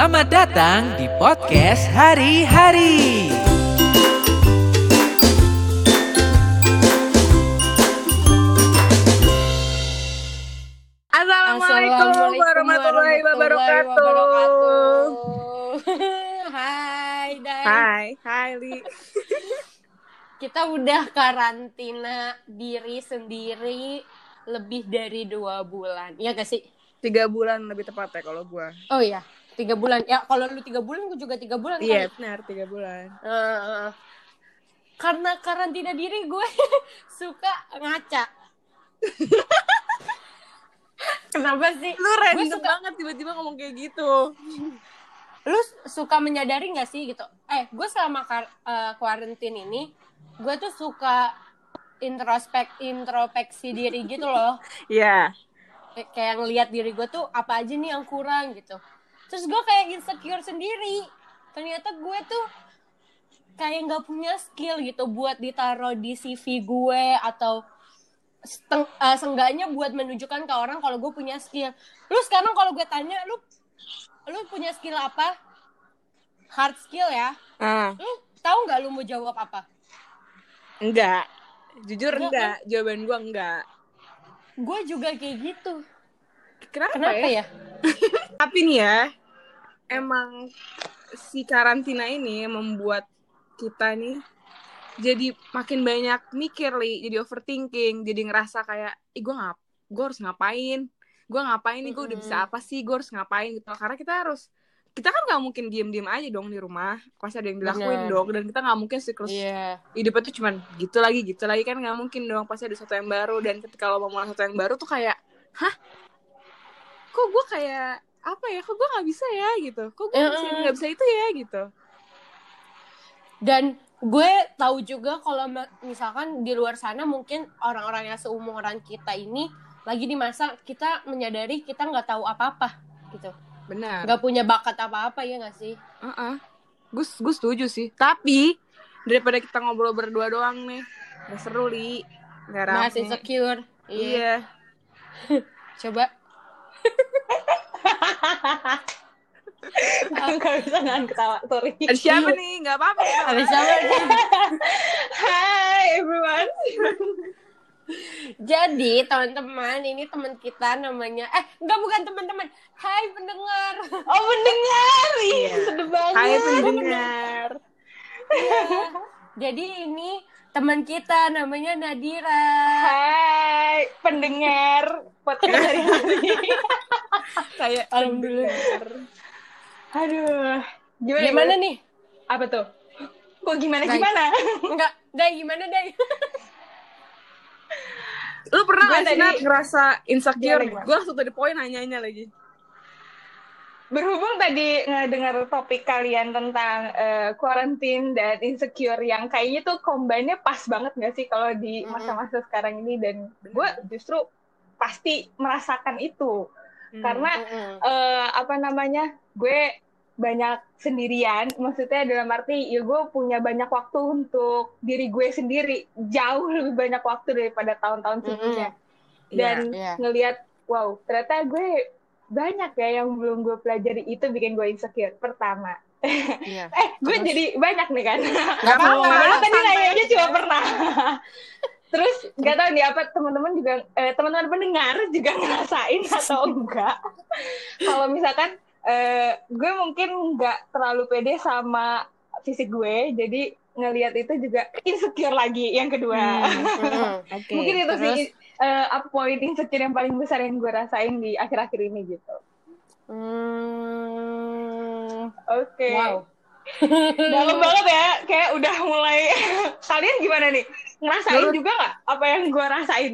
Selamat datang di podcast hari-hari. Assalamualaikum warahmatullahi wabarakatuh. Hai, Day. Hai, hai Li. Kita udah karantina diri sendiri lebih dari dua bulan. Iya gak sih? Tiga bulan lebih tepat ya kalau gua. Oh iya, tiga bulan. Ya kalau lu tiga bulan, gue juga tiga bulan. Iya, kali. benar tiga bulan. Eh, karena karantina diri gue suka ngaca. Kenapa sih? Lu random suka banget tiba-tiba ngomong kayak gitu. lu suka menyadari nggak sih gitu eh gue selama kar- eh, quarantine ini gue tuh suka introspek introspeksi diri gitu loh Iya. Kayak- kayak ngelihat diri gue tuh apa aja nih yang kurang gitu terus gue kayak insecure sendiri. Ternyata gue tuh kayak nggak punya skill gitu buat ditaruh di CV gue atau seteng, eh, seenggaknya buat menunjukkan ke orang kalau gue punya skill. Lu sekarang kalau gue tanya lu lu punya skill apa? Hard skill ya? Ah, lu tahu nggak lu mau jawab apa? Enggak. Jujur Enggak, enggak, jawaban gua enggak. gue juga kayak gitu. Kenapa, kenapa ya? ya? Tapi nih ya, emang si karantina ini membuat kita nih jadi makin banyak mikir li, jadi overthinking, jadi ngerasa kayak, ih gue ngap, gue harus ngapain, gue ngapain nih, gue udah bisa apa sih, gue harus ngapain? Gitu. Karena kita harus, kita kan nggak mungkin diem-diem aja dong di rumah, pasti ada yang dilakuin Bener. dong, dan kita nggak mungkin siklus iya. hidupnya tuh cuman gitu lagi, gitu lagi kan. Nggak mungkin dong, pasti ada sesuatu yang baru, dan ketika lo mau mulai sesuatu yang baru tuh kayak, hah, kok gue kayak apa ya, kok gue nggak bisa ya gitu, kok gue bisa nggak bisa itu ya gitu. dan gue tahu juga kalau misalkan di luar sana mungkin orang-orang yang seumuran kita ini lagi di masa kita menyadari kita nggak tahu apa-apa gitu Benar. nggak punya bakat apa-apa ya nggak sih Gue gue setuju sih. Tapi daripada kita ngobrol berdua doang nih, nggak seru li, nggak rame. masih insecure iya Iya. coba Gak bisa nahan ketawa, sorry. Ada siapa nih? Nggak apa-apa. ada siapa nih? Hai everyone. Jadi teman-teman ini teman kita namanya eh enggak bukan teman-teman. Hai pendengar. Oh mendengar, ih Iya. sedih banget. Hai pendengar. Jadi ini teman kita namanya Nadira. Hai pendengar podcast hari hari. Kayak Alhamdulillah. pendengar. Aduh, gimana? Gimana nih? Apa tuh? Kok gimana Baik. gimana? Enggak, Day gimana Day? Lu pernah nggak sih ngerasa insecure? Gue langsung tadi poin nanya-nanya lagi. Berhubung tadi ngedengar topik kalian tentang eh, quarantine dan insecure yang kayaknya tuh combine-nya pas banget gak sih kalau di masa-masa sekarang ini dan gue justru pasti merasakan itu Hmm. karena Mm-mm. eh, apa namanya gue banyak sendirian maksudnya dalam arti ya gue punya banyak waktu untuk diri gue sendiri jauh lebih banyak waktu daripada tahun-tahun sebelumnya dan Iya. ngelihat wow ternyata gue banyak ya yang belum gue pelajari itu bikin gue insecure pertama Iya. eh gue Terus? jadi banyak nih kan Nggak apa-apa. Ngomong-ngomong tadi nanyanya cuma pernah terus nggak tahu nih apa teman-teman juga eh, teman-teman pendengar juga ngerasain atau enggak kalau misalkan eh, gue mungkin nggak terlalu pede sama fisik gue jadi ngelihat itu juga insecure lagi yang kedua Mm-mm. Oke. mungkin itu terus? sih eh, apa poin insecure yang paling besar yang gue rasain di akhir-akhir ini gitu. Hmm. oke. Wow. dalam banget ya kayak udah mulai. Kalian gimana nih? Ngerasain Menurut- juga nggak apa yang gue rasain?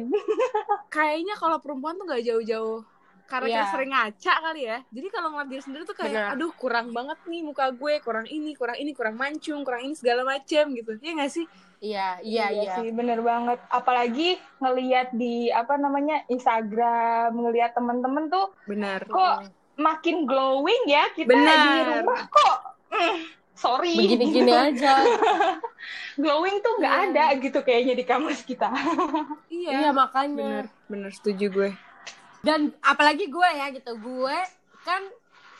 Kayaknya kalau perempuan tuh nggak jauh-jauh karena kita Iya. sering ngaca kali ya. Jadi kalau ngeliat diri sendiri tuh kayak, Benar. aduh kurang banget nih muka gue, kurang ini, kurang ini, kurang mancung, kurang ini segala macem gitu. Iya nggak sih? Iya, iya, iya. sih bener banget apalagi ngelihat di apa namanya Instagram ngelihat temen-temen tuh Benar. kok makin glowing ya kita Benar. di rumah kok mm, sorry Begini-gini aja. glowing tuh nggak Iya. ada gitu kayaknya di kamus kita Iya, Iya. makanya. Bener, bener setuju gue. Dan apalagi gue ya gitu, gue kan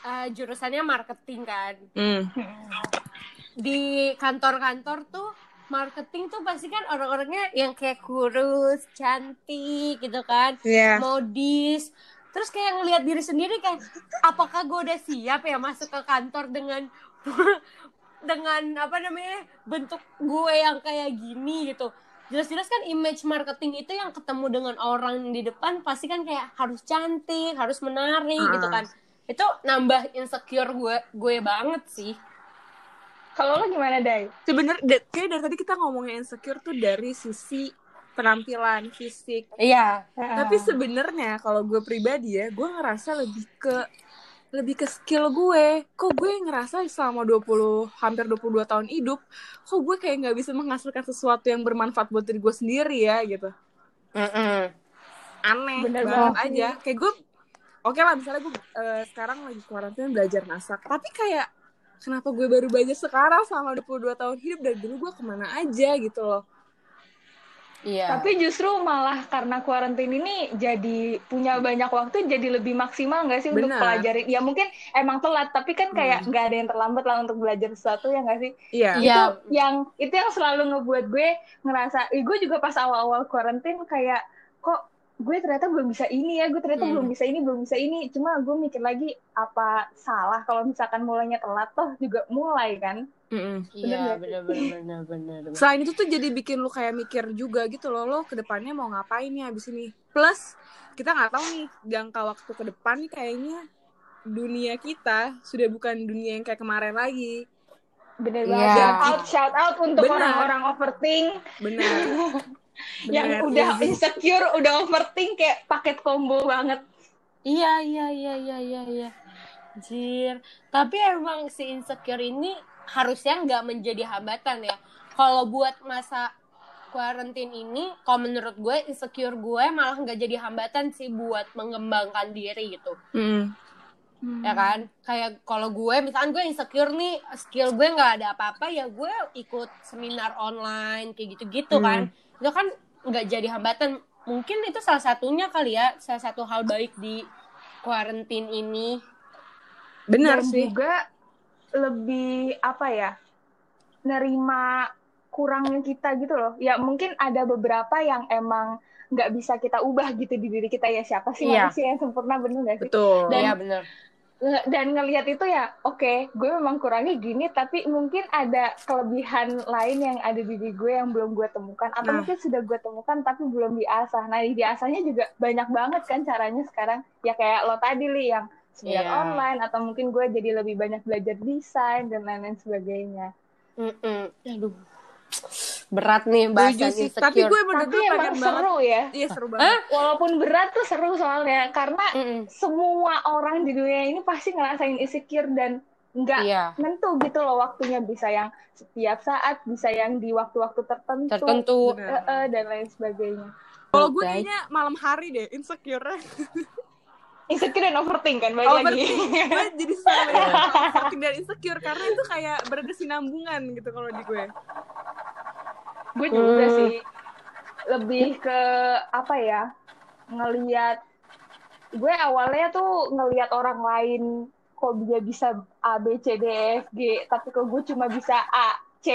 eh, jurusannya marketing kan. Hmm. Di kantor-kantor tuh marketing tuh pasti kan orang-orangnya yang kayak kurus, cantik gitu kan, Iya. modis. Terus kayak ngelihat diri sendiri kayak apakah gue udah siap ya masuk ke kantor dengan dengan apa namanya bentuk gue yang kayak gini gitu. Jelas-jelas kan image marketing itu yang ketemu dengan orang di depan pasti kan kayak harus cantik, harus menarik gitu Ah. kan. Itu nambah insecure gue gue banget sih. Kalau lo gimana, Day? Sebenernya kayak dari tadi kita ngomongin insecure tuh dari sisi penampilan fisik. Iya. Tapi sebenarnya kalau gue pribadi ya, gue ngerasa lebih ke lebih ke skill gue. Kok gue ngerasa selama 20 hampir 22 tahun hidup, kok gue kayak nggak bisa menghasilkan sesuatu yang bermanfaat buat diri gue sendiri ya gitu. Aneh Bener banget banget. aja. Kayak gue Oke lah, misalnya gue eh, sekarang lagi karantina belajar masak. Tapi kayak, kenapa gue baru belajar sekarang selama 22 tahun hidup dari dulu gue ke mana aja gitu loh. Iya. Tapi justru malah karena kuarantin ini jadi punya banyak waktu jadi lebih maksimal nggak sih untuk Benar. pelajarin? Ya mungkin emang telat, tapi kan kayak nggak ada yang terlambat lah untuk belajar sesuatu ya nggak sih? Iya. Iya. Itu yang itu yang selalu ngebuat gue ngerasa, eh, gue juga pas awal-awal kuarantin kayak kok gue ternyata belum bisa ini ya, gue ternyata Hmm. belum bisa ini, belum bisa ini. Cuma gue mikir lagi apa salah kalau misalkan mulainya telat toh juga mulai kan? Iya, Bener benar benar benar benar. Selain itu tuh jadi bikin lu kayak mikir juga gitu loh, lo ke depannya mau ngapain nih abis ini. Plus kita nggak tahu nih jangka waktu ke depan nih kayaknya dunia kita sudah bukan dunia yang kayak kemarin lagi. Bener Iya. banget. Shout out, shout out untuk orang-orang overthink Benar. yang udah insecure, udah overthink kayak paket combo banget. Iya, iya, iya, iya, iya, iya. Anjir. Tapi emang si insecure ini harusnya nggak menjadi hambatan ya. Kalau buat masa quarantine ini, kalau menurut gue insecure gue malah nggak jadi hambatan sih buat mengembangkan diri gitu. Mm. ya kan kayak kalau gue misalkan gue insecure nih skill gue nggak ada apa-apa ya gue ikut seminar online kayak gitu-gitu Hmm. kan itu kan nggak jadi hambatan mungkin itu salah satunya kali ya salah satu hal baik di quarantine ini Benar Dan sih. juga lebih apa ya nerima kurangnya kita gitu loh ya mungkin ada beberapa yang emang nggak bisa kita ubah gitu di diri kita ya siapa sih Iya. manusia yang sempurna bener gak sih Betul. Dan- Iya bener dan ngelihat itu ya oke gue memang kurangnya gini tapi mungkin ada kelebihan lain yang ada di diri gue yang belum gue temukan atau Nah. mungkin sudah gue temukan tapi belum diasah nah di diasahnya juga banyak banget kan caranya sekarang ya kayak lo tadi li yang seminar Iya. online atau mungkin gue jadi lebih banyak belajar desain dan lain-lain sebagainya Mm-mm. aduh berat nih bahasan Setuju sih. insecure Tapi gue bener tapi emang banget. seru ya Iya seru banget. walaupun berat tuh seru soalnya karena Mm-mm. semua orang di dunia ini pasti ngerasain insecure dan nggak iya tentu gitu loh waktunya bisa yang setiap saat bisa yang di waktu-waktu tertentu, tertentu. Eh, eh, dan lain sebagainya Kalau gue kayaknya malam hari deh insecure. insecure dan overthink kan balik lagi gue jadi selalu overthink dan insecure karena itu kayak berkesinambungan gitu kalau di gue. Gue juga Hmm. sih lebih ke apa ya ngelihat gue awalnya tuh ngelihat orang lain kok dia bisa A B C D E F G tapi kok gue cuma bisa A C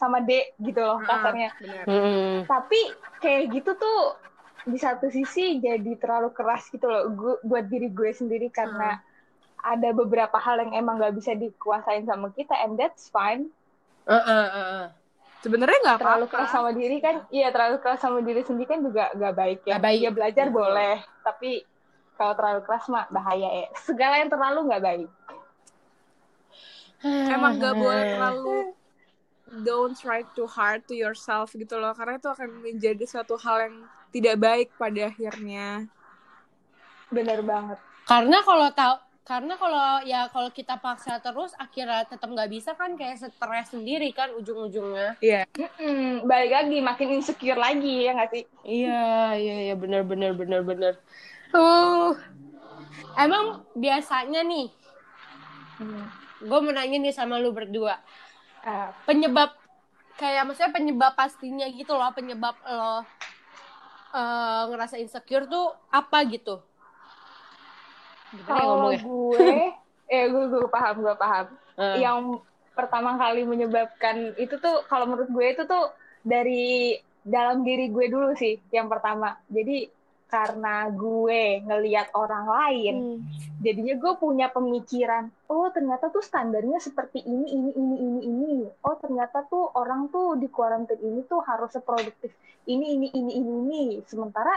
sama D gitu loh kasarnya Ah, benar. Mm-mm. tapi kayak gitu tuh di satu sisi jadi terlalu keras gitu loh gu- buat diri gue sendiri karena ada beberapa hal yang emang gak bisa dikuasain sama kita and that's fine Uh-uh, uh-uh. Sebenarnya nggak terlalu apa-apa. keras sama diri kan? Iya terlalu keras sama diri sendiri kan juga gak baik ya. Nggak baik. ya belajar boleh. Tapi kalau terlalu keras mah bahaya ya. Segala yang terlalu nggak baik. Emang nggak boleh terlalu don't try too hard to yourself gitu loh. Karena itu akan menjadi suatu hal yang tidak baik pada akhirnya. bener banget. Karena kalau tahu karena kalau ya kalau kita paksa terus akhirnya tetap nggak bisa kan kayak stres sendiri kan ujung-ujungnya. Iya. Mm-mm, balik lagi makin insecure lagi ya nggak sih? Iya iya iya benar benar benar benar. Uh emang biasanya nih gue mau nanya nih sama lu berdua. Ah, penyebab kayak maksudnya penyebab pastinya gitu loh penyebab lo eh, ngerasa insecure tuh apa gitu Kalau ngomongnya? gue eh gue gue paham gue paham Eh, yang pertama kali menyebabkan itu tuh kalau menurut gue itu tuh dari dalam diri gue dulu sih yang pertama jadi karena gue ngelihat orang lain Hmm. jadinya gue punya pemikiran oh ternyata tuh standarnya seperti ini ini ini ini ini oh ternyata tuh orang tuh di kuarantin ini tuh harus seproduktif ini ini ini ini ini sementara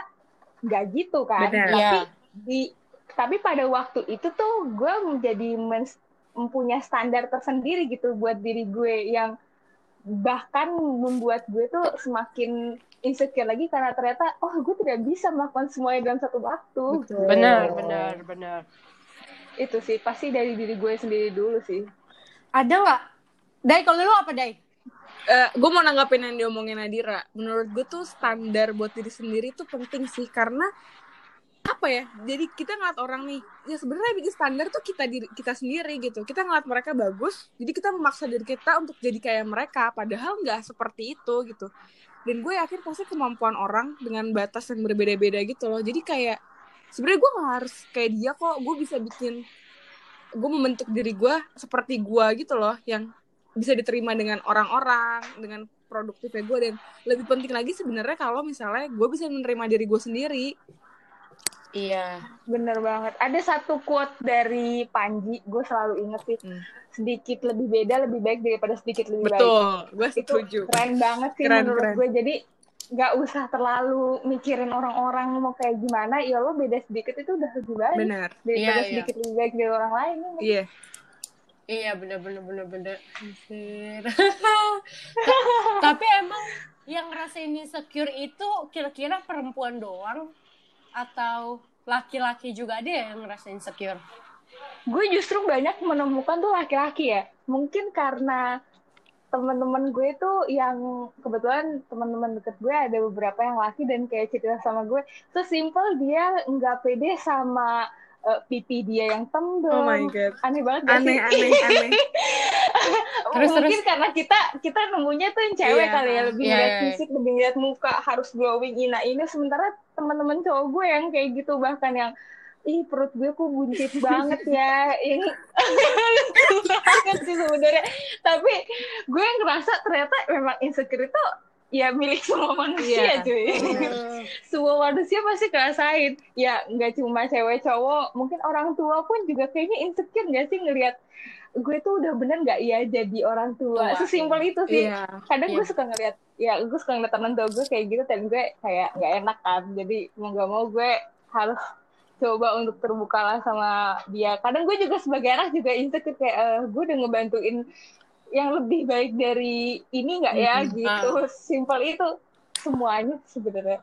nggak gitu kan Benar. tapi Iya. di tapi pada waktu itu tuh gue menjadi men- mempunyai standar tersendiri gitu buat diri gue yang bahkan membuat gue tuh semakin insecure lagi karena ternyata oh gue tidak bisa melakukan semuanya dalam satu waktu. Betul. benar benar benar. Itu sih pasti dari diri gue sendiri dulu sih. Ada nggak? Dai kalau lu apa Dai? Gue mau nanggapin yang diomongin Nadira. Menurut gue tuh standar buat diri sendiri tuh penting sih karena apa ya? Jadi kita ngeliat orang nih, ya sebenarnya bikin standar tuh kita diri kita sendiri gitu. Kita ngeliat mereka bagus, jadi kita memaksa diri kita untuk jadi kayak mereka. Padahal nggak seperti itu gitu. Dan gue yakin pasti kemampuan orang dengan batas yang berbeda-beda gitu loh. Jadi kayak sebenarnya gue nggak harus kayak dia kok. Gue bisa bikin gue membentuk diri gue seperti gue gitu loh yang bisa diterima dengan orang-orang dengan produktifnya gue dan lebih penting lagi sebenarnya kalau misalnya gue bisa menerima diri gue sendiri iya. Bener banget. Ada satu quote dari Panji gue selalu inget sih. Hmm. sedikit lebih beda lebih baik daripada sedikit lebih baik. Betul gue itu setuju. keren banget sih Keren, menurut keren. gue. Jadi nggak usah terlalu mikirin orang-orang mau kayak gimana. Ya lo beda sedikit itu udah lebih baik. Benar. Daripada Iya, iya. sedikit lebih baik dari orang lain iya. Iya bener bener bener bener. Tapi emang yang ngerasain insecure itu kira-kira perempuan doang atau laki-laki juga ada yang ngerasain insecure? gue justru banyak menemukan tuh laki-laki ya mungkin karena teman-teman gue tuh yang kebetulan teman-teman deket gue ada beberapa yang laki dan kayak cerita sama gue sesimpel dia nggak pede sama eh, pipi dia yang tembem oh my god aneh banget gak aneh sih? aneh aneh Terus, mungkin terus. karena kita kita nemunya tuh yang cewek Iya. kali ya lebih Iya, ngeliat iya. fisik lebih ngeliat muka harus glowing ina ini sementara teman-teman cowok gue yang kayak gitu bahkan yang ih perut gue kok buncit banget ya ini banget sih sebenarnya tapi gue ngerasa ternyata memang insecure itu ya milik semua manusia Iya. cuy. Semua manusia pasti kerasain ya nggak cuma cewek cowok mungkin orang tua pun juga kayaknya insecure nggak sih ngelihat gue tuh udah bener nggak ya jadi orang tua? Tua, sesimpel itu sih. Iya. Kadang gue Iya. suka ngeliat ya gue suka ngeliat temen tua gue kayak gitu dan gue kayak nggak enak kan. Jadi mau gak mau gue harus coba untuk terbuka lah sama dia. Kadang gue juga sebagai anak juga insecure kayak eh, gue udah ngebantuin yang lebih baik dari ini nggak ya Mm-mm. gitu simpel itu semuanya sebenarnya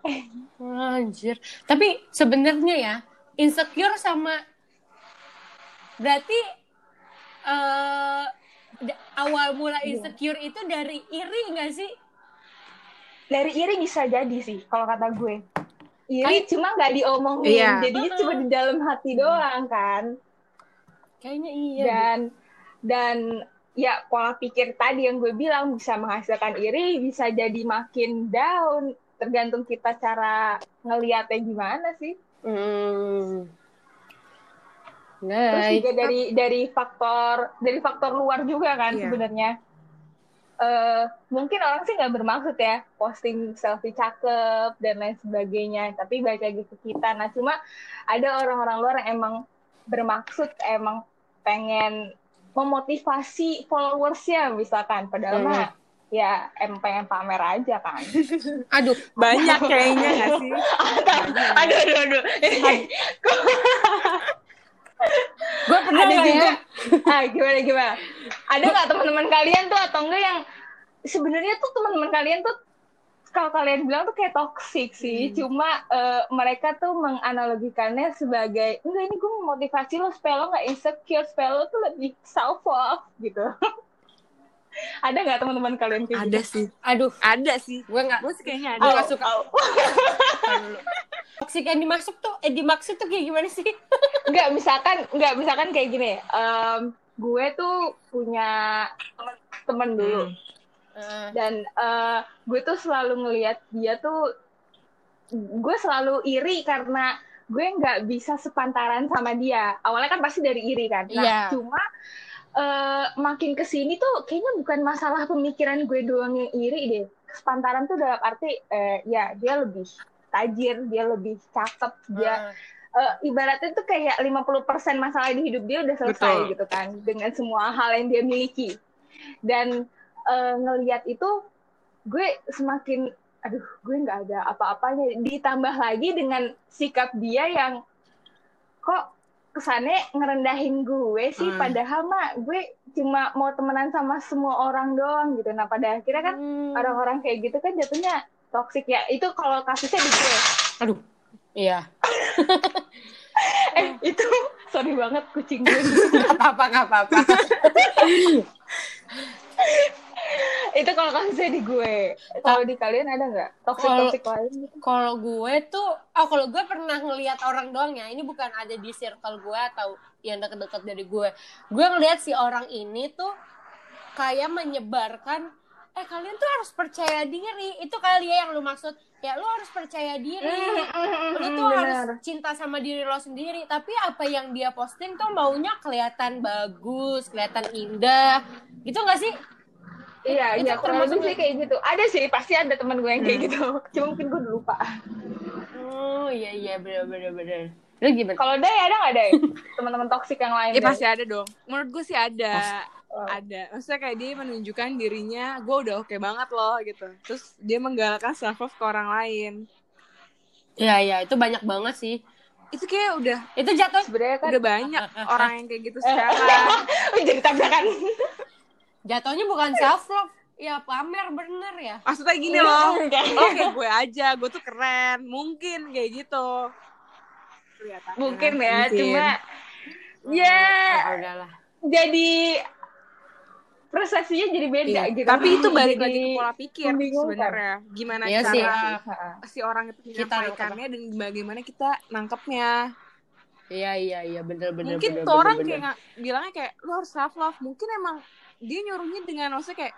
Anjir. Tapi sebenarnya ya insecure sama berarti eh da- awal mula Iya. insecure itu dari iri nggak sih? dari iri bisa jadi sih kalau kata gue iri cuma nggak diomongin Iya. jadinya cuma di dalam hati doang kan Kayaknya iya. dan dan ya pola pikir tadi yang gue bilang bisa menghasilkan iri bisa jadi makin down tergantung kita cara ngeliatnya gimana sih Hmm. terus Baik. juga dari dari faktor dari faktor luar juga kan Iya. sebenarnya eh mungkin orang sih nggak bermaksud ya posting selfie cakep dan lain sebagainya tapi balik lagi ke kita nah cuma ada orang-orang luar yang emang bermaksud emang pengen memotivasi followersnya misalkan. Padahal Hmm. mah ya emang pengen pamer aja kan. Aduh, banyak kayaknya nggak sih? Aduh aduh aduh. Gue pernah ada juga. Ya? ah gimana gimana? Ada nggak teman-teman kalian tuh atau enggak yang sebenarnya tuh teman-teman kalian tuh kalau kalian bilang tuh kayak toxic sih cuma eh, mereka tuh menganalogikannya sebagai enggak ini gue memotivasi lo supaya lo nggak insecure supaya lo tuh lebih self love gitu ada nggak teman-teman kalian kayak ada gitu? sih Aduh, ada sih gue nggak. gue sih kayaknya ada nggak suka. Tahan dulu. Toxic yang dimasuk tuh, eh dimaksud tuh kayak gimana sih? Enggak, misalkan enggak misalkan kayak gini. em, gue tuh punya temen dulu Dan eh, gue tuh selalu ngelihat dia tuh gue selalu iri karena gue nggak bisa sepantaran sama dia. Awalnya kan pasti dari iri kan. Nah Iya. cuma eh, makin ke sini tuh kayaknya bukan masalah pemikiran gue doang yang iri deh. Sepantaran tuh dalam arti eh, ya dia lebih tajir dia lebih cakep dia eh, ibaratnya tuh kayak 50% masalah di hidup dia udah selesai Betul. gitu kan dengan semua hal yang dia miliki. Dan eh, ngelihat itu gue semakin aduh gue nggak ada apa-apanya ditambah lagi dengan sikap dia yang kok kesannya ngerendahin gue sih Hmm. padahal mah gue cuma mau temenan sama semua orang doang gitu nah pada akhirnya kan Hmm. orang-orang kayak gitu kan jatuhnya toxic ya itu kalau kasusnya di gue Aduh. Iya. eh itu sorry banget kucing gue apa-apa, gak apa-apa. itu kalau kasusnya di gue. Kalau di kalian ada nggak? Toxic toxic lain gitu? Kalau gue tuh, oh kalau gue pernah ngelihat orang doang ya, ini bukan ada di circle gue atau yang deket-deket dari gue. Gue ngelihat si orang ini tuh kayak menyebarkan, eh kalian tuh harus percaya diri. Itu kali ya yang lu maksud, ya lu harus percaya diri. Lu tuh harus Bener. cinta sama diri lo sendiri. Tapi apa yang dia posting tuh maunya kelihatan bagus, kelihatan indah. Gitu gak sih? Iya, Itu iya, kurang termasuk lebih sih kayak gitu. Ada sih, pasti ada teman gue yang kayak Hmm. gitu. Cuma mungkin gue udah lupa. Oh iya iya bener bener bener. Lu gimana? Kalau Day ada nggak Day? Teman-teman toksik yang lain? Eh Day? pasti ada dong. Menurut gue sih ada. Oh. Ada. Maksudnya kayak dia menunjukkan dirinya, gue udah oke banget loh gitu. Terus dia menggalakkan self love ke orang lain. Iya iya itu banyak banget sih. Itu kayak udah Itu jatuh Sebenarnya kan udah banyak orang yang kayak gitu sekarang. jadi tabrakan. jatuhnya bukan self love, ya pamer bener ya. Maksudnya gini loh. Lo kayak gue aja, gue tuh keren. Mungkin kayak gitu. Kelihatannya. Mungkin ya, Mungkin. cuma ya Ah, udahlah. jadi persepsinya jadi beda Iya, gitu. Tapi itu balik lagi ke pola pikir sebenarnya. Gimana Iya cara sih. Si orang itu Kita menyampaikannya dan bagaimana kita nangkepnya. Iya iya iya bener bener. Mungkin bener, tuh bener, orang bener. kayak bilangnya kayak lu harus self love. Mungkin emang dia nyuruhnya dengan maksudnya kayak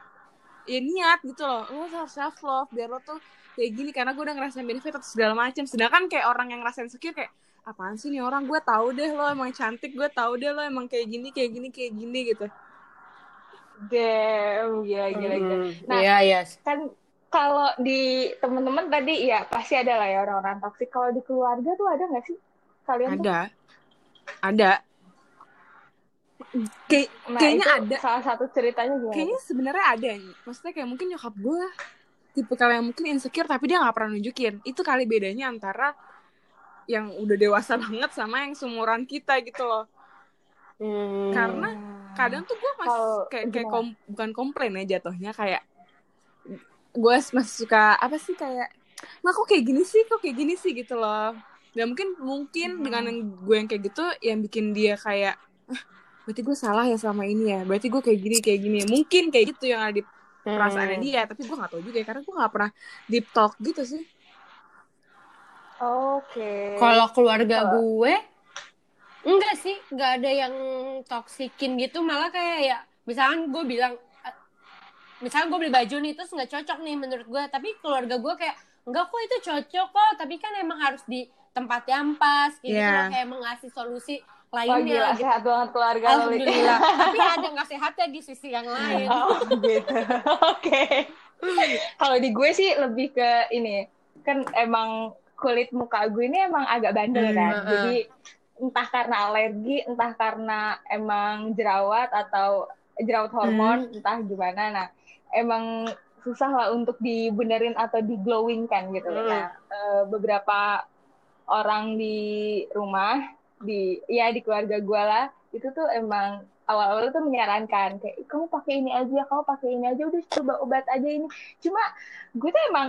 ya niat gitu loh. Lu harus self love biar lo tuh kayak gini karena gue udah ngerasain benefit atau segala macam. Sedangkan kayak orang yang ngerasain insecure kayak apaan sih nih orang gue tahu deh lo emang cantik gue tahu deh lo emang kayak gini kayak gini kayak gini gitu Damn, gila gila gila. Hmm, Nah, Iya iya. Kan kalau di teman-teman tadi ya pasti ada lah ya orang-orang toksik. Kalau di keluarga tuh ada nggak sih? Kalian tuh? ada ada kayak Nah, kayaknya ada Salah satu ceritanya gimana? kayaknya sebenarnya ada nih. maksudnya kayak mungkin nyokap gue tipe kalau yang mungkin insecure tapi dia nggak pernah nunjukin itu kali bedanya antara yang udah dewasa banget sama yang seumuran kita gitu loh Hmm. karena kadang tuh gue masih kayak kayak kom- bukan komplain ya jatuhnya kayak gue masih suka apa sih kayak nah kok kayak gini sih kok kayak gini sih gitu loh dan mungkin mungkin Hmm. dengan yang gue yang kayak gitu yang bikin dia kayak ah, berarti gue salah ya selama ini ya berarti gue kayak gini kayak gini mungkin kayak gitu yang ada di Hmm. perasaannya dia tapi gue nggak tahu juga ya karena gue nggak pernah deep talk gitu sih Oke. Kalau keluarga gue enggak sih, enggak ada yang toksikin gitu, malah kayak ya misalkan gue bilang eh, misalkan gue beli baju nih terus nggak cocok nih menurut gue, tapi keluarga gue kayak enggak kok itu cocok kok, tapi kan emang harus di tempat yang pas gitu Iya. loh, kayak mengasih solusi Wah gila, lainnya. gitu. sehat banget keluarga. Alhamdulillah. tapi ada nggak sehatnya di sisi yang lain. Oh, gitu. Oke. Kalau di gue sih lebih ke ini, kan emang kulit muka gue ini emang agak bandel Hmm, kan. heeh. Jadi entah karena alergi, entah karena emang jerawat atau jerawat hormon, entah gimana. Nah, emang susah lah untuk dibenerin atau di glowing kan gitu. Hmm. Nah, eh, beberapa orang di rumah, di ya di keluarga gue lah, itu tuh emang awal-awal tuh menyarankan kayak kamu pakai ini aja, kamu pakai ini aja, udah coba obat aja ini. Cuma gue tuh emang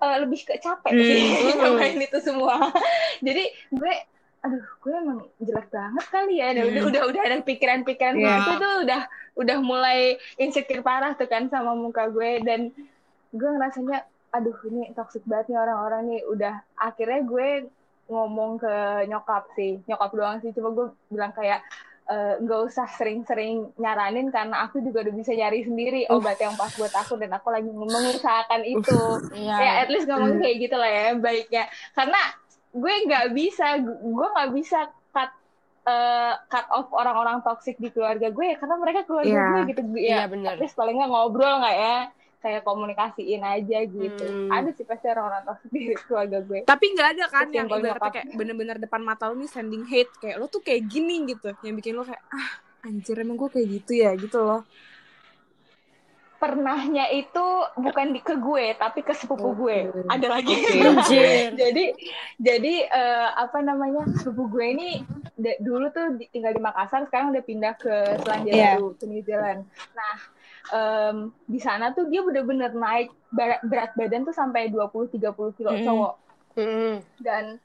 eh, lebih ke capek sih Hmm. ngomongin itu semua. Jadi gue aduh gue emang jelek banget kali ya. Udah Hmm. udah udah ada pikiran-pikiran Iya. gitu tuh udah udah mulai insecure parah tuh kan sama muka gue. Dan gue ngerasanya aduh ini toxic banget nih orang-orang nih. Udah akhirnya gue ngomong ke nyokap sih. Nyokap doang sih. Cuma gue bilang kayak "Eh, nggak usah sering-sering nyaranin karena aku juga udah bisa nyari sendiri obat yang pas buat aku dan aku lagi mengusahakan itu. Iya. ya at least ngomong kayak gitu lah ya baiknya. Karena gue nggak bisa gue nggak bisa cut eh, cut off orang-orang toxic di keluarga gue karena mereka keluarga Iya. gue gitu Iya, ya bener. at least paling nggak ngobrol nggak ya kayak komunikasiin aja gitu Hmm. ada sih pasti orang-orang toxic di keluarga gue Tapi nggak ada kan Terus yang ibaratnya kayak bener-bener depan mata lo nih sending hate kayak lo tuh kayak gini gitu, yang bikin lo kayak ah anjir emang gue kayak gitu ya gitu loh. Pernahnya itu bukan di ke gue tapi ke sepupu gue Oke. ada lagi. Anjir. jadi jadi eh, apa namanya sepupu gue ini dulu tuh di- tinggal di Makassar sekarang udah pindah ke Selandia Iya. Baru ke New Zealand nah em, di sana tuh dia bener-bener naik berat, berat badan tuh sampai 20-30 kilo Mm-mm. cowok dan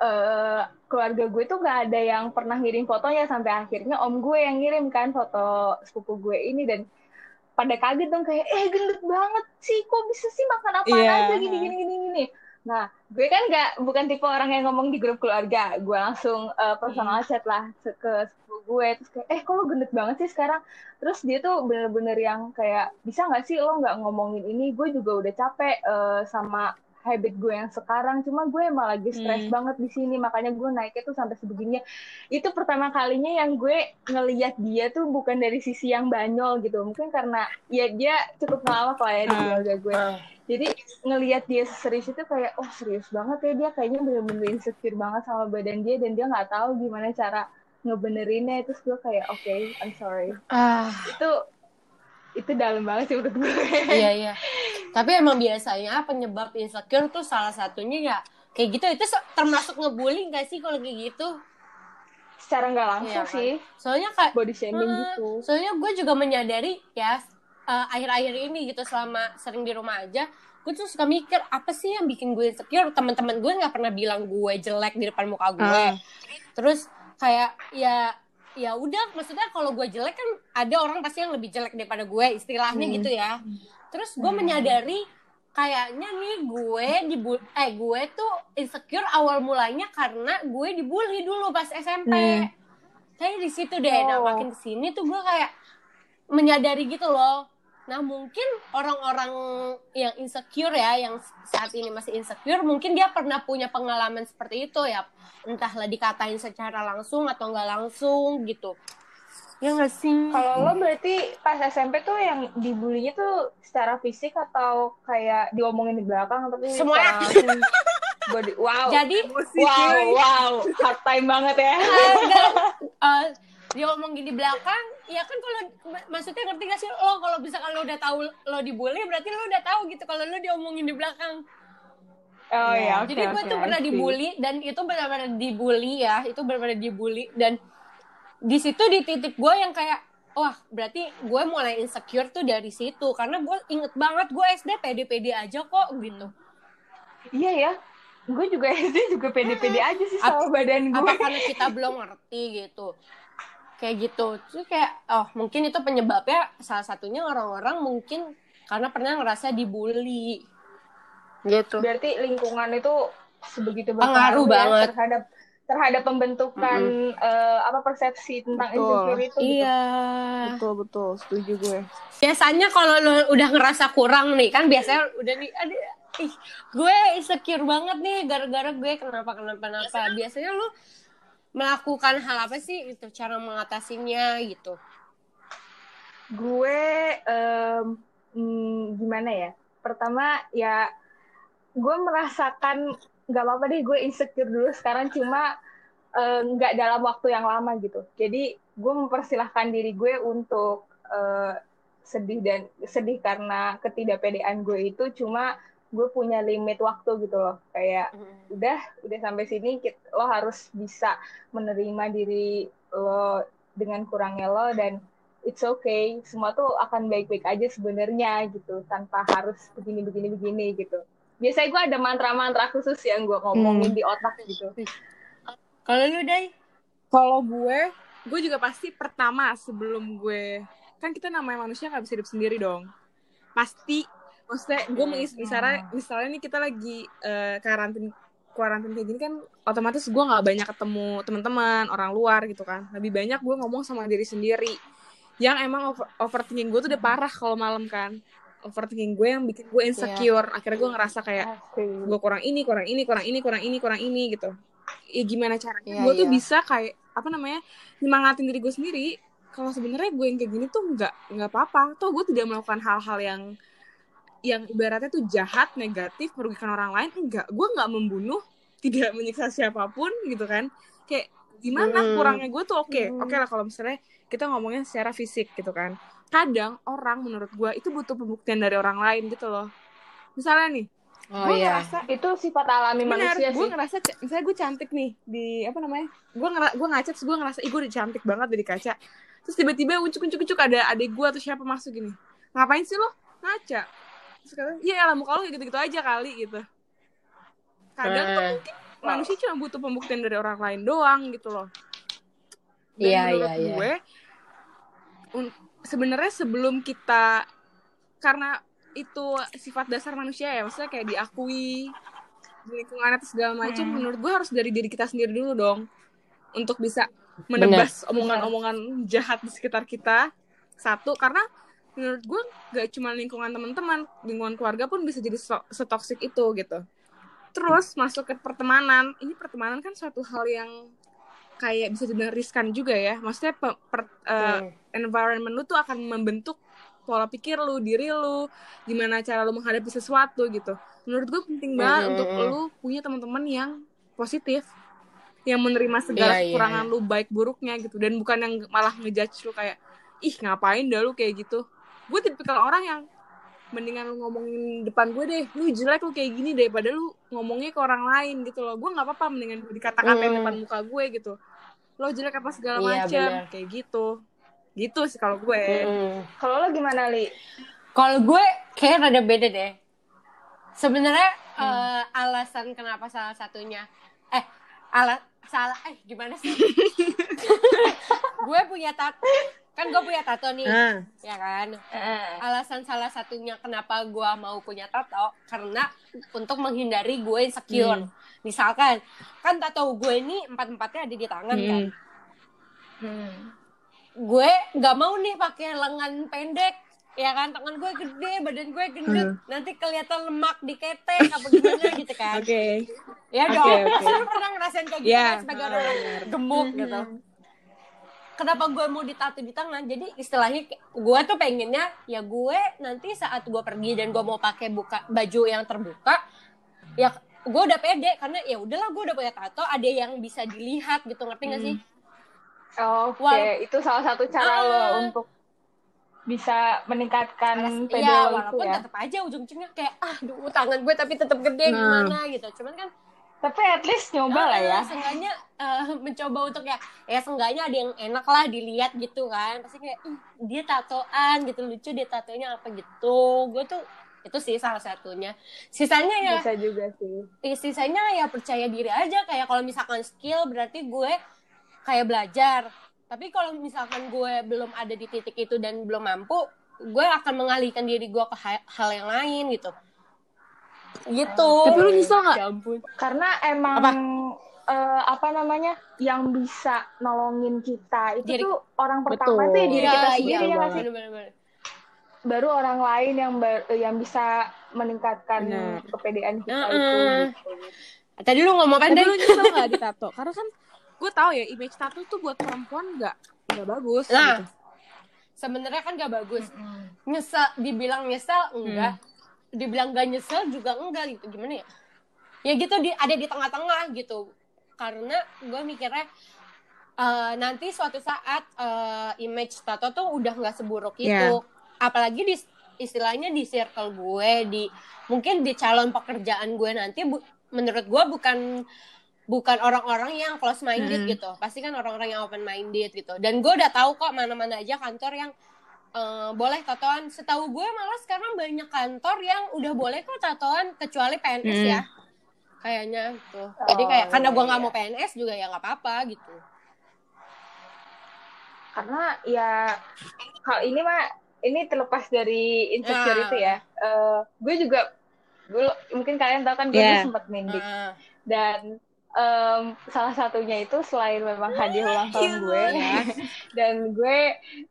eh, keluarga gue tuh gak ada yang pernah ngirim fotonya sampai akhirnya om gue yang ngirim kan foto sepupu gue ini dan pada kaget dong kayak eh gendut banget sih kok bisa sih makan apa Iya. aja gini gini gini gini? Nah gue kan nggak bukan tipe orang yang ngomong di grup keluarga. Gue langsung eh, personal chat lah ke sepupu gue. Terus kayak eh kok lo gendut banget sih sekarang? Terus dia tuh bener-bener yang kayak bisa nggak sih lo nggak ngomongin ini? Gue juga udah capek eh, sama habit gue yang sekarang cuma gue emang lagi stres Hmm. banget di sini makanya gue naiknya tuh sampai sebegininya itu pertama kalinya yang gue ngelihat dia tuh bukan dari sisi yang banyol gitu mungkin karena ya dia cukup ngelawak lah ya di Ah. keluarga gue Ah. jadi ngelihat dia serius itu kayak oh serius banget ya dia kayaknya bener-bener insecure banget sama badan dia dan dia nggak tahu gimana cara ngebenerinnya terus gue kayak oke I'm sorry Ah, itu itu dalam banget sih menurut gue iya iya. Tapi emang biasanya penyebab insecure tuh salah satunya ya kayak gitu itu termasuk ngebully gak sih kalau kayak gitu? secara nggak langsung Iya kan? sih Soalnya kayak body shaming Hmm, gitu Soalnya gue juga menyadari ya eh, akhir-akhir ini gitu selama sering di rumah aja, gue tuh suka mikir apa sih yang bikin gue insecure? Teman-teman gue nggak pernah bilang gue jelek di depan muka gue. Ah. Terus kayak ya ya udah maksudnya kalau gue jelek kan ada orang pasti yang lebih jelek daripada gue istilahnya Hmm. gitu ya. Terus gue menyadari kayaknya nih gue dibu eh gue tuh insecure awal mulanya karena gue dibully dulu pas SMP. Hmm. Kayak di situ deh. Nah, Oh. makin ke sini tuh gue kayak menyadari gitu loh. Nah, mungkin orang-orang yang insecure ya, yang saat ini masih insecure, mungkin dia pernah punya pengalaman seperti itu ya. Entahlah dikatain secara langsung atau nggak langsung gitu. Ya nggak sih? Kalau lo berarti pas SMP tuh yang dibulinya tuh secara fisik atau kayak diomongin di belakang tapi Semuanya. body wow. Jadi, Emosi wow, wow, hard time banget ya. eh, dia ngomongin di belakang, ya kan kalau mak- maksudnya ngerti gak sih lo kalau misalkan lo udah tahu lo dibully, berarti lo udah tahu gitu kalau lo diomongin di belakang. Oh ya, oke. Jadi gue oke, tuh pernah dibully dan itu benar-benar dibully ya, itu benar-benar dibully dan di situ di titik gue yang kayak wah berarti gue mulai insecure tuh dari situ karena gue inget banget gue SD pede-pede aja kok gitu. Iya ya. Gue juga SD juga pede-pede aja sih sama badan gue. Apa karena kita belum ngerti gitu? Kayak gitu. Terus kayak oh mungkin itu penyebabnya salah satunya orang-orang mungkin karena pernah ngerasa dibully. Gitu. Berarti lingkungan itu sebegitu Pengaruh berpengaruh ya banget. terhadap terhadap pembentukan eh, apa persepsi tentang Betul. insecure itu. gitu. Iya. Betul betul, setuju gue. biasanya kalau lo udah ngerasa kurang nih kan biasanya udah nih ada ih gue insecure banget nih gara-gara gue kenapa kenapa kenapa biasanya lo melakukan hal apa sih itu cara mengatasinya gitu Gue hmm, gimana ya? Pertama ya gue merasakan nggak apa-apa deh gue insecure dulu sekarang cuma eh, nggak dalam waktu yang lama gitu. Jadi gue mempersilahkan diri gue untuk eh, sedih dan sedih karena ketidakpedean gue itu cuma gue punya limit waktu gitu loh. Kayak udah udah sampai sini kit- lo harus bisa menerima diri lo dengan kurangnya lo dan it's okay. Semua tuh akan baik-baik aja sebenarnya gitu tanpa harus begini begini begini gitu. Biasanya gue ada mantra-mantra khusus yang gue ngomongin Hmm. di otak gitu. Kalau lu dai Kalau gue, gue juga pasti pertama sebelum gue kan kita namanya manusia nggak bisa hidup sendiri dong. Pasti, maksudnya gue mengis misalnya misalnya nih kita lagi eh, karantin karantin kayak gini kan otomatis gue nggak banyak ketemu teman-teman orang luar gitu kan. Lebih banyak gue ngomong sama diri sendiri. Yang emang over, overthinking gue tuh udah parah kalau malam kan. overthinking gue yang bikin gue insecure akhirnya gue ngerasa kayak gue kurang ini kurang ini kurang ini kurang ini kurang ini gitu ya gimana caranya Iya, gue tuh iya. bisa kayak apa namanya nyemangatin diri gue sendiri kalau sebenarnya gue yang kayak gini tuh nggak nggak apa-apa toh gue tidak melakukan hal-hal yang yang ibaratnya tuh jahat negatif merugikan orang lain enggak. Gue nggak membunuh tidak menyiksa siapa pun gitu kan. Kayak gimana? Hmm. kurangnya gue tuh oke. Hmm. oke lah kalau misalnya kita ngomongnya secara fisik gitu kan. Kadang orang menurut gue itu butuh pembuktian dari orang lain gitu loh. Misalnya nih Oh gue iya. ngerasa Itu sifat alami manusia gue sih. ngerasa ca- misalnya gue cantik nih di apa namanya gue ngera gue ngaca terus gue ngerasa ih gue udah cantik banget dari kaca. Terus tiba-tiba ucuk ucuk ucuk ada adik gue atau siapa masuk gini. Ngapain sih lo? Ngaca kata iya lah muka lo kayak gitu-gitu aja kali gitu kadang tuh Eh. mungkin manusia cuma butuh pembuktian dari orang lain doang gitu loh dan Iya, menurut iya, iya. gue un- sebenarnya sebelum kita karena itu sifat dasar manusia ya maksudnya kayak diakui di lingkungan atau segala macam Hmm. menurut gue harus dari diri kita sendiri dulu dong untuk bisa menebas omongan-omongan jahat di sekitar kita satu karena menurut gue gak cuma lingkungan teman-teman lingkungan keluarga pun bisa jadi so- setoksik itu gitu terus masuk ke pertemanan ini pertemanan kan suatu hal yang kayak bisa dibilang riskan juga ya maksudnya pe- per- eh, Hmm. environment lu tuh akan membentuk pola pikir lu, diri lu, gimana cara lu menghadapi sesuatu gitu. Menurut gue penting banget Mhm. untuk lu punya teman-teman yang positif, yang menerima segala Iya, iya, kekurangan lu baik buruknya gitu, dan bukan yang malah ngejudge lu kayak ih ngapain dah lu kayak gitu. Gue tipikal orang yang mendingan lu ngomongin depan gue deh, lu jelek lu kayak gini daripada lu ngomongnya ke orang lain gitu loh. Gue nggak apa-apa mendingan gue dikata-katain Hmm. depan muka gue gitu. Lo jelek apa segala Iya, macam kayak gitu. Gitu sih kalau gue. Mm-mm. Kalau lo gimana, Li? Kalau gue kayak rada beda deh. Sebenarnya Hmm. eh, alasan kenapa salah satunya eh ala salah eh gimana sih? gue punya tato kan gue punya tato nih. Nah. ya kan? Eh, alasan salah satunya kenapa gue mau punya tato karena untuk menghindari gue insecure. Misalkan kan tato gue ini empat empatnya ada di tangan kan? Hmm. hmm. gue nggak mau nih pakai lengan pendek ya kan? Tangan gue gede badan gue gendut. Nanti kelihatan lemak di ketek apa gimana gitu kan? Oke. ya Oke, dong. pasti lu pernah ngerasain kayak gitu Iya. kan sebagai orang gemuk gitu kenapa gue mau ditato di tangan jadi istilahnya gue tuh pengennya ya gue nanti saat gue pergi dan gue mau pakai buka baju yang terbuka ya gue udah pede karena ya udahlah gue udah punya tato ada yang bisa dilihat gitu ngerti gak sih Oke, Wal- itu salah satu cara Ah. lo untuk bisa meningkatkan pede Iya, lo itu walaupun ya. tetap aja ujung-ujungnya kayak ah duh tangan gue tapi tetap gede Nah. gimana gitu. Cuman kan Tapi at least nyoba lah ya. seenggaknya eh, mencoba untuk ya ya seenggaknya ada yang enak lah dilihat gitu kan. Pasti kayak "Ih, dia tatoan gitu lucu dia tatonya apa gitu. Gue tuh itu sih salah satunya. Sisanya ya Bisa juga sih. eh, sisanya ya percaya diri aja kayak kalau misalkan skill berarti gue kayak belajar tapi kalau misalkan gue belum ada di titik itu dan belum mampu gue akan mengalihkan diri gue ke ha- hal yang lain gitu gitu Tapi lu nyesel nggak? ya ampun Karena emang Apa? eh, apa namanya yang bisa nolongin kita itu Diri- tuh orang pertama Betul. tuh ya diri kita Iya, sendiri iya, ya nggak sih? Baru orang lain yang ba- yang bisa meningkatkan Benar. kepedean kita Mm-mm. itu. gitu. tadi lu ngomong apa Tapi deh lu nyesel gak ditato? Karena kan gue tahu ya image tato tuh buat perempuan nggak nggak bagus. Nah. gitu. sebenarnya kan gak bagus nyesel dibilang nyesel enggak dibilang gak nyesel juga enggak gitu gimana ya? Ya gitu di ada di tengah-tengah gitu. Karena gue mikirnya eh, nanti suatu saat eh, image tato tuh udah nggak seburuk itu. Iya. apalagi di istilahnya di circle gue di mungkin di calon pekerjaan gue nanti bu- menurut gue bukan bukan orang-orang yang close minded Mm. gitu. Pasti kan orang-orang yang open minded gitu. Dan gue udah tahu kok mana-mana aja kantor yang eh, boleh tatoan setahu gue malah sekarang banyak kantor yang udah boleh kok tatoan kecuali PNS Mm. ya kayaknya gitu jadi kayak Oh, karena gue iya, nggak iya. mau PNS juga ya nggak apa-apa gitu Karena ya hal ini mah ini terlepas dari insecure Ah. itu ya. Eh, gue juga gue mungkin kalian tahu kan gue Yeah. sempat mendik Nah, dan em, salah satunya itu selain memang hadiah ulang tahun gue dan gue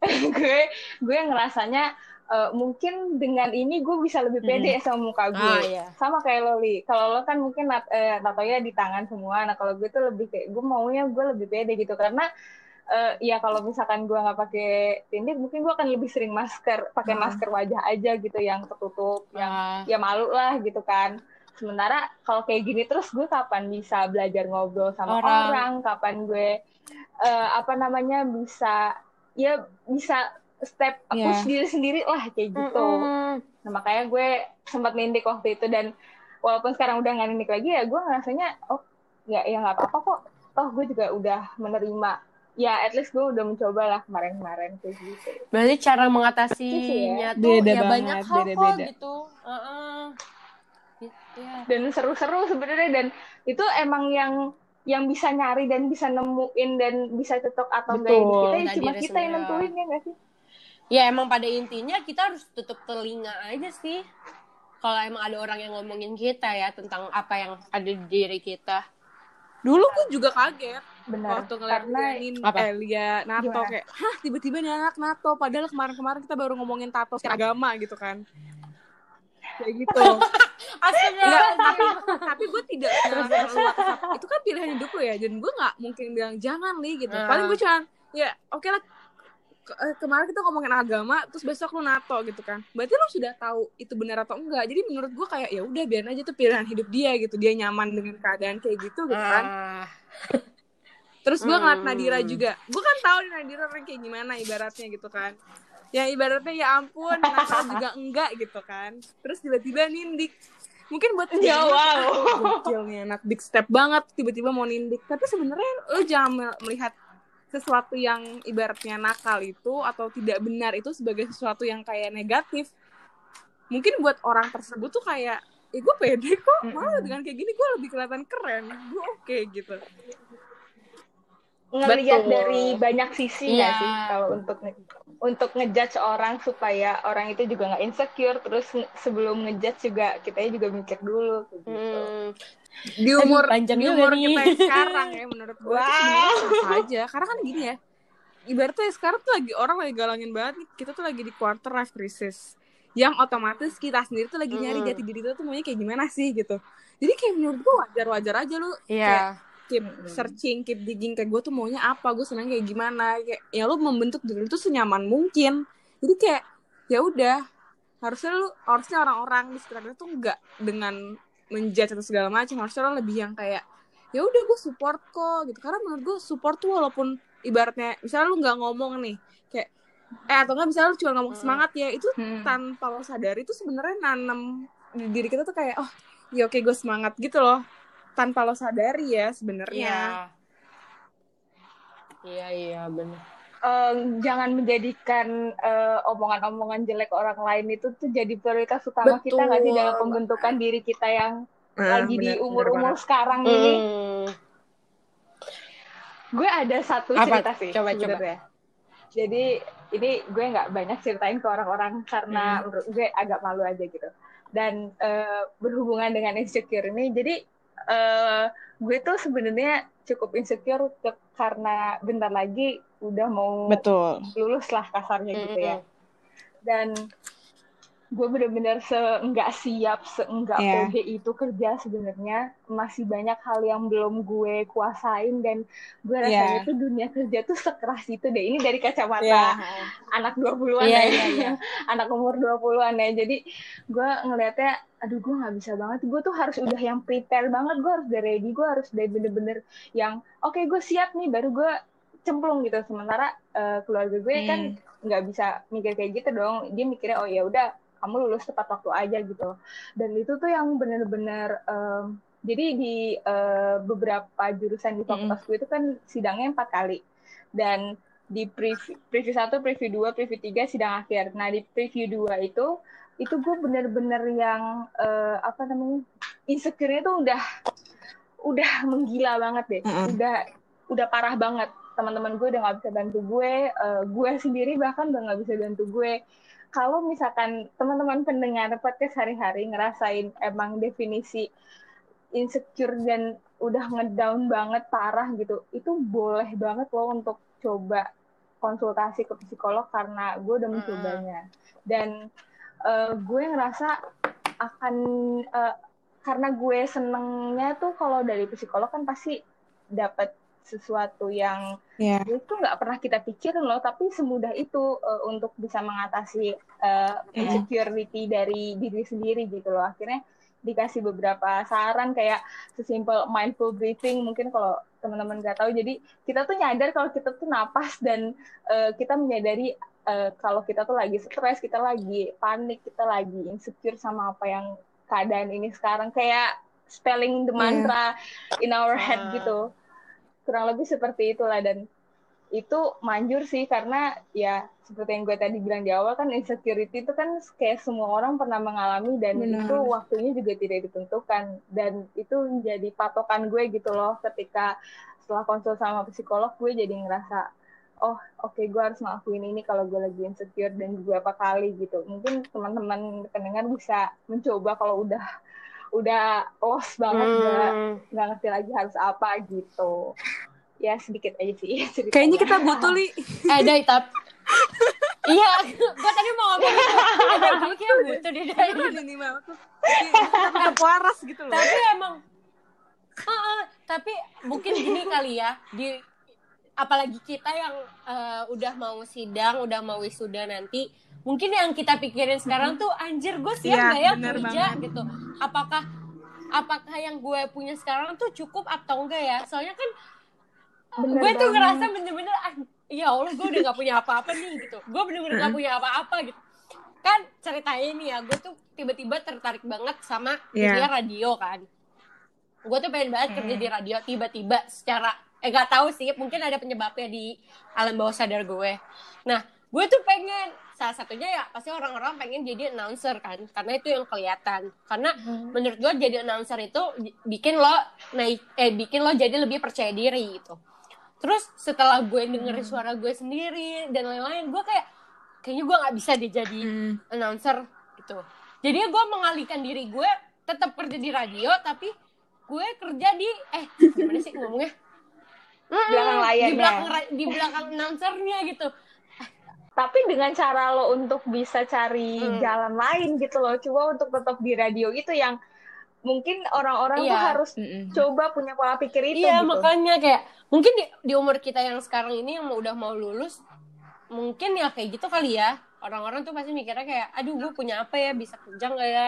gue gue ngerasanya eh, mungkin dengan ini gue bisa lebih pede sama muka gue. Ah, iya. Sama kayak lo, Li. Kalau lo kan mungkin nat eh, tatonya di tangan semua. Nah, kalau gue tuh lebih kayak, gue maunya gue lebih pede gitu. Karena, eh, ya kalau misalkan gue nggak pakai tindik, mungkin gue akan lebih sering masker, pakai Hmm. masker wajah aja gitu, yang tertutup, yang Ah, ya malu lah gitu kan. Sementara kalau kayak gini terus gue kapan bisa belajar ngobrol sama Orang. orang, kapan gue eh, apa namanya bisa ya bisa step Iya. push diri sendiri lah kayak gitu. mm-mm. Nah, makanya gue sempat nindik waktu itu dan walaupun sekarang udah nggak nindik lagi ya gue ngerasanya oh ya ya nggak apa-apa kok. Toh gue juga udah menerima. Ya at least gue udah mencoba lah kemarin-kemarin kayak gitu. Berarti cara sih mengatasinya ya. tuh Beda ya banget, banyak hal kok beda-beda. gitu. Heeh. Iya. dan seru-seru sebenarnya dan itu emang yang yang bisa nyari dan bisa nemuin dan bisa cocok atau enggak kita ya Nah, cuma diri kita yang nentuin ya nggak sih Ya emang pada intinya kita harus tutup telinga aja sih. Kalau emang ada orang yang ngomongin kita ya tentang apa yang ada di diri kita. Dulu gue juga kaget benar waktu ngeliat karena Apa? eh, Lia Nato Gimana? kayak, hah tiba-tiba nih anak Nato. Padahal kemarin-kemarin kita baru ngomongin tato agama gitu kan. Kayak gitu. Astaga. Enggak, tapi tapi gue tidak itu kan pilihan hidup lo ya dan gue nggak mungkin bilang jangan nih gitu. Ah. paling gue cuman ya oke lah ke- eh, kemarin kita ngomongin agama terus besok lu nato gitu kan. Berarti lu sudah tahu itu benar atau enggak. Jadi menurut gue kayak ya udah biarin aja itu pilihan hidup dia gitu. Dia nyaman dengan keadaan kayak gitu gitu kan. Ah, terus gue ngeliat Hmm. Nadira juga. Gue kan tahu Nadira kayak gimana ibaratnya gitu kan yang ibaratnya ya ampun nakal juga enggak gitu kan. Terus tiba-tiba nindik. Mungkin buat Ya, wow. nih anak big step banget tiba-tiba mau nindik. Tapi sebenarnya lo jangan mel- melihat sesuatu yang ibaratnya nakal itu atau tidak benar itu sebagai sesuatu yang kayak negatif. Mungkin buat orang tersebut tuh kayak eh gue pede kok malah dengan kayak gini gue lebih kelihatan keren gue oke gitu. Ngelihat dari banyak sisi Iya. nggak sih kalau untuk untuk ngejudge orang supaya orang itu juga nggak insecure terus sebelum ngejudge juga kita juga mikir dulu gitu. hmm. di umur panjang di umur nih. kita yang sekarang ya menurut gue sah aja karena kan gini ya ibaratnya sekarang tuh lagi orang lagi galangin banget kita tuh lagi di quarter life crisis yang otomatis kita sendiri tuh lagi nyari Mm. jati diri tuh maunya kayak gimana sih gitu jadi kayak menurut gue wajar wajar aja lu Iya. Keep searching keep digging kayak gue tuh maunya apa gue senang kayak gimana. Kayak ya lu membentuk diri lu tuh senyaman mungkin. Jadi kayak ya udah harusnya lu harusnya orang-orang di sekitar lu tuh enggak dengan menjudge atau segala macam. Harusnya lo lebih yang kayak ya udah gue support kok gitu. Karena menurut gue support tuh walaupun ibaratnya misalnya lu nggak ngomong nih kayak eh atau enggak misalnya lu cuma ngomong Hmm. semangat ya itu Hmm. tanpa lo sadari itu sebenarnya nanam di diri kita tuh kayak oh ya oke gue semangat gitu loh tanpa lo sadari ya Iya. sebenarnya Iya, iya, benar. Eh, jangan menjadikan eh, omongan-omongan jelek orang lain itu tuh jadi prioritas utama kita nggak sih Betul. dalam pembentukan diri kita yang Nah, lagi di bener- bener umur-umur sekarang ini. Hmm. Gue ada satu Apa? cerita sih Coba, sebenarnya. Jadi ini gue nggak banyak ceritain ke orang-orang karena menurut gue agak malu aja gitu. Dan eh, berhubungan dengan insecure ini, jadi eh, gue tuh sebenarnya cukup insecure ke- karena bentar lagi udah mau betul lulus lah kasarnya gitu ya. Dan gue bener-bener seenggak siap, seenggak Iya. pede itu kerja sebenarnya masih banyak hal yang belum gue kuasain dan gue rasanya Iya. tuh dunia kerja tuh sekeras itu deh. Ini dari kacamata Iya. anak 20-an Iya, ya. iya, iya. anak umur 20-an ya. Jadi gue ngelihatnya aduh gue nggak bisa banget. Gue tuh harus udah yang prepare banget. Gue harus udah ready. Gue harus udah bener-bener yang oke gue siap nih baru gue cemplung gitu. Sementara eh, keluarga gue kan Hmm. nggak bisa mikir kayak gitu dong. Dia mikirnya oh ya udah kamu lulus tepat waktu aja gitu. Dan itu tuh yang bener-bener em, jadi di eh, beberapa jurusan di fakultas gue itu kan sidangnya empat kali. Dan di preview, preview 1, preview 2, preview 3 sidang akhir. Nah, di preview 2 itu itu gue bener-bener yang eh, apa namanya? insecure-nya tuh udah udah menggila banget deh. Mm-mm. Udah udah parah banget. Teman-teman gue udah nggak bisa bantu gue, eh, gue sendiri bahkan udah nggak bisa bantu gue. Kalau misalkan teman-teman pendengar podcast hari-hari ngerasain emang definisi insecure dan udah ngedown banget parah gitu, itu boleh banget loh untuk coba konsultasi ke psikolog karena gue udah mencobanya. Dan eh, gue ngerasa akan eh, karena gue senengnya tuh kalau dari psikolog kan pasti dapat sesuatu yang Iya. itu nggak pernah kita pikirin loh tapi semudah itu eh, untuk bisa mengatasi eh, insecurity dari diri sendiri gitu loh akhirnya dikasih beberapa saran kayak sesimpel mindful breathing mungkin kalau teman-teman nggak tahu jadi kita tuh nyadar kalau kita tuh napas dan eh, kita menyadari eh, kalau kita tuh lagi stres kita lagi panik kita lagi insecure sama apa yang keadaan ini sekarang kayak spelling the Iya. mantra in our head Ah. gitu kurang lebih seperti itulah. Dan itu manjur sih karena ya seperti yang gue tadi bilang di awal kan insecurity itu kan kayak semua orang pernah mengalami dan Benar. itu waktunya juga tidak ditentukan. Dan itu menjadi patokan gue gitu loh ketika setelah konsul sama psikolog gue jadi ngerasa oh oke gue harus ngelakuin ini kalau gue lagi insecure dan beberapa kali gitu. Mungkin teman-teman pendengar bisa mencoba kalau udah udah lost banget Hmm. nggak ngerti lagi harus apa gitu ya sedikit aja sih ceritanya. Kayaknya kita butuh li. Eh, Dai, tapi... iya, gue tadi mau ngomong. Ada gue kayak butuh deh, Dai. Beneran ini mah tuh. Tetap waras gitu loh. Tapi emang... Heeh, tapi mungkin gini kali ya, di apalagi kita yang eh, udah mau sidang, udah mau wisuda nanti, mungkin yang kita pikirin sekarang tuh anjir gue siap Iya, gak ya kerja banget. gitu. Apakah apakah yang gue punya sekarang tuh cukup atau enggak ya? Soalnya kan Bener gue tuh banget. ngerasa bener-bener ah, ya Allah gue udah gak punya apa-apa nih gitu gue bener-bener gak punya apa-apa gitu kan ceritanya nih ya gue tuh tiba-tiba tertarik banget sama Iya. dunia radio kan gue tuh pengen banget kerja di radio tiba-tiba secara eh gak tahu sih mungkin ada penyebabnya di alam bawah sadar gue nah gue tuh pengen salah satunya ya pasti orang-orang pengen jadi announcer kan karena itu yang kelihatan. Karena menurut gue jadi announcer itu bikin lo naik eh bikin lo jadi lebih percaya diri gitu. Terus setelah gue dengerin suara gue sendiri dan lain-lain gue kayak kayaknya gue nggak bisa deh jadi Hmm. announcer gitu. Jadi gue mengalihkan diri gue tetap kerja di radio tapi gue kerja di eh gimana sih ngomongnya? Belakang layarnya. di belakang di belakang announcernya gitu tapi dengan cara lo untuk bisa cari Hmm. jalan lain gitu loh coba untuk tetap di radio itu yang mungkin orang-orang tuh Iya. harus Mm-mm. coba punya pola pikir itu iya gitu makanya kayak mungkin di, di umur kita yang sekarang ini yang udah mau lulus mungkin ya kayak gitu kali ya orang-orang tuh pasti mikirnya kayak aduh gue punya apa ya bisa kerja nggak ya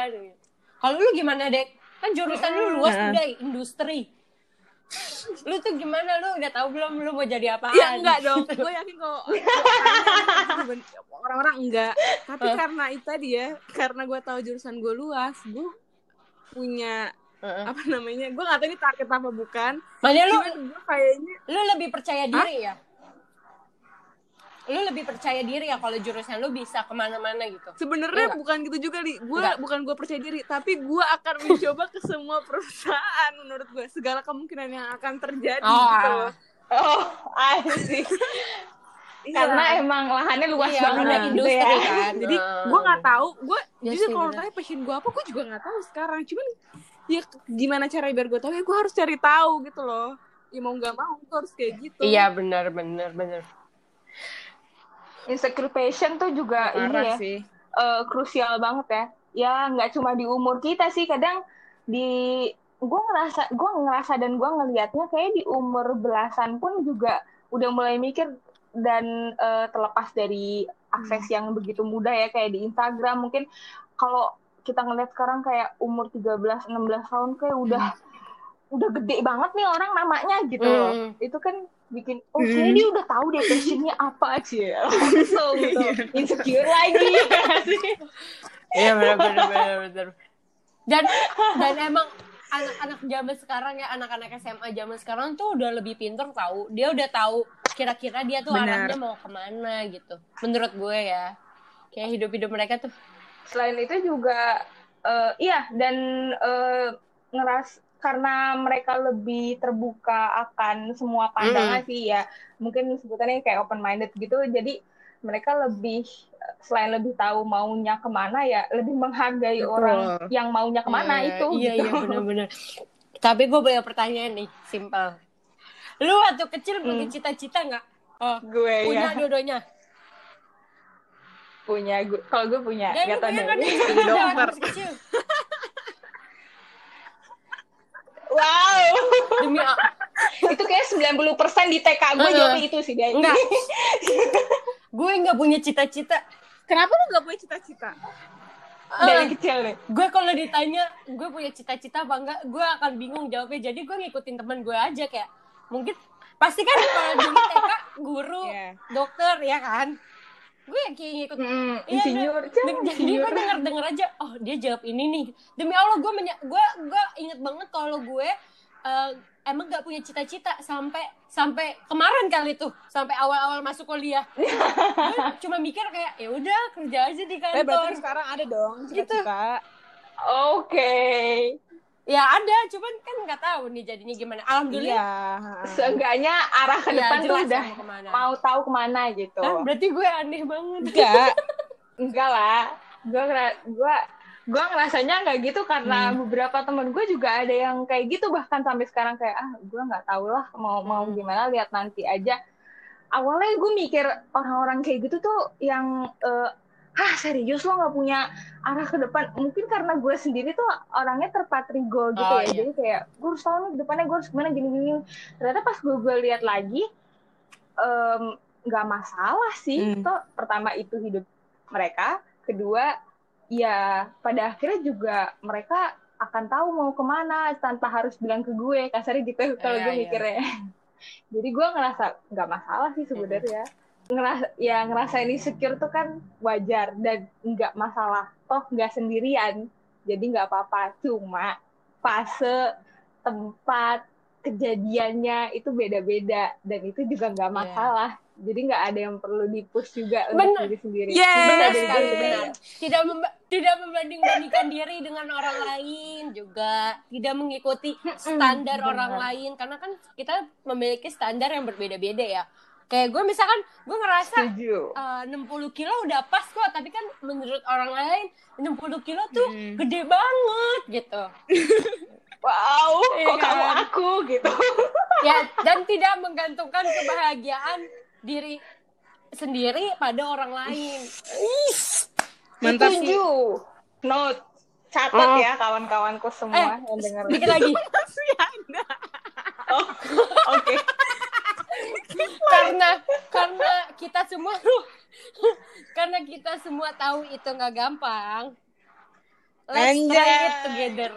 kalau lu gimana dek kan jurusan lu luas Heeh. udah industri lu tuh gimana lu udah tahu belum lu mau jadi apaan Ya enggak dong. Gue yakin kalau orang-orang enggak. Tapi Eh. karena itu tadi ya, karena gue tahu jurusan gue luas, gue punya Heeh. apa namanya? Gue nggak tahu ini target apa bukan. makanya lu gue kayaknya lu lebih percaya diri ya lu lebih percaya diri ya kalau jurusan lu bisa ke mana-mana gitu sebenarnya Enggak. bukan gitu juga li. Gue bukan gue percaya diri, tapi gue akan mencoba ke semua perusahaan menurut gue segala kemungkinan yang akan terjadi Oh, gitu. ah. loh. oh I see. Iya. karena emang lahannya luas Iya, banget udah gitu industri ya kan Jadi Nah, gue nggak tahu, gue Ya jujur sih, kalau tanya passion gue apa, gue juga nggak tahu sekarang. Cuman ya gimana cara biar gue tahu ya gue harus cari tahu gitu loh. Ya mau nggak mau gue harus kayak gitu. iya benar benar benar insecure passion tuh juga ini Parah ya sih. eh, krusial banget ya. Ya nggak cuma di umur kita sih kadang di gue ngerasa gue ngerasa dan gue ngelihatnya kayak di umur belasan pun juga udah mulai mikir dan eh, terlepas dari akses yang begitu mudah ya kayak di Instagram. Mungkin kalau kita ngeliat sekarang kayak umur 13 16 tahun kayak udah udah gede banget nih orang namanya gitu Hmm. itu kan bikin oh Hmm. kayaknya dia udah tahu deh passionnya apa aja. Langsung gitu. Insecure lagi. Iya benar benar benar benar dan dan emang anak-anak zaman sekarang ya anak-anak SMA zaman sekarang tuh udah lebih pinter tahu dia udah tahu kira-kira dia tuh Benar. arahnya mau ke mana gitu menurut gue ya. Kayak hidup-hidup mereka tuh. Selain itu juga eh, iya dan eh, ngeras karena mereka lebih terbuka akan semua pandangan sih ya mungkin sebutannya kayak open minded gitu jadi mereka lebih selain lebih tahu maunya ke mana ya lebih menghargai Betul. orang yang maunya ke mana Iya, itu iya gitu. iya benar-benar tapi gue punya pertanyaan nih simpel lu waktu kecil punya Hmm. cita-cita nggak Oh, gue punya ya dua-duanya. punya gue kalau gue punya Dan tahu punya deh. kan kecil. Wow Demi itu kayak 90% di TK gue Heeh. jawabnya itu sih dia enggak. gue nggak punya cita-cita. Kenapa lu gak punya cita-cita? dari Eh, kecil nih gue kalau ditanya gue punya cita-cita apa enggak, gue akan bingung jawabnya. Jadi gue ngikutin teman gue aja kayak mungkin pasti kan kalau dulu TK guru, Iya. dokter ya kan. Gue kayak ngikut Hmm, Iya, insinyur. Jadi insinyur. gue denger denger aja oh dia jawab ini nih. Demi allah gue menya gue gue inget banget kalau gue eh, emang gak punya cita-cita sampai sampai kemarin kali tuh sampai awal-awal masuk kuliah. Gue cuma mikir kayak ya udah kerja aja di Eh, berarti kantor. sekarang ada dong Gitu. cita-cita. oke ya ada cuman kan nggak tahu nih jadinya gimana alhamdulillah Iya. seenggaknya arah ke Iya, depan tuh jelas udah mau ke mana. mau tahu ke mana gitu Hah, berarti gue aneh banget Enggak. enggak lah gue gue gue ngerasanya nggak gitu karena Hmm. beberapa temen gue juga ada yang kayak gitu bahkan sampai sekarang kayak ah gue nggak tahu lah mau mau Hmm. gimana lihat nanti aja awalnya gue mikir orang-orang kayak gitu tuh yang eh, ah serius lo nggak punya arah ke depan? Mungkin karena gue sendiri tuh orangnya terpatrigo gitu Oh, ya. iya. jadi kayak gue harus tahu nih depannya gue harus gimana gini gini ternyata pas gue gue lihat lagi nggak masalah sih. Hmm. toh pertama itu hidup mereka kedua ya pada akhirnya juga mereka akan tahu mau ke mana tanpa harus bilang ke gue. Kasarnya gitu kalau Iya, gue iya. mikirnya. Jadi gue ngerasa nggak masalah sih sebenarnya ngerasa ya ngerasain insecure tuh kan wajar dan nggak masalah. Toh nggak sendirian jadi nggak apa-apa. Cuma fase tempat kejadiannya itu beda-beda dan itu juga nggak Iya. masalah. Jadi nggak ada yang perlu dipush juga Bener. untuk diri sendiri. Yes. benar sekali benar. tidak memba- tidak membanding-bandingkan diri dengan orang lain juga. Tidak mengikuti standar orang lain. Karena kan kita memiliki standar yang berbeda-beda ya kayak gue misalkan gue ngerasa setuju eh, 60 kilo udah pas kok tapi kan menurut orang lain 60 kilo tuh Hmm. gede banget gitu wow Iya kok kamu kan? aku gitu ya dan tidak menggantungkan kebahagiaan diri sendiri pada orang lain Mantap sih. setuju note catat Oh. ya kawan-kawanku semua yang dengar dikit lagi Masih ada. oh, oke karena karena kita semua karena kita semua tahu itu nggak gampang. Let's try it Anjay. together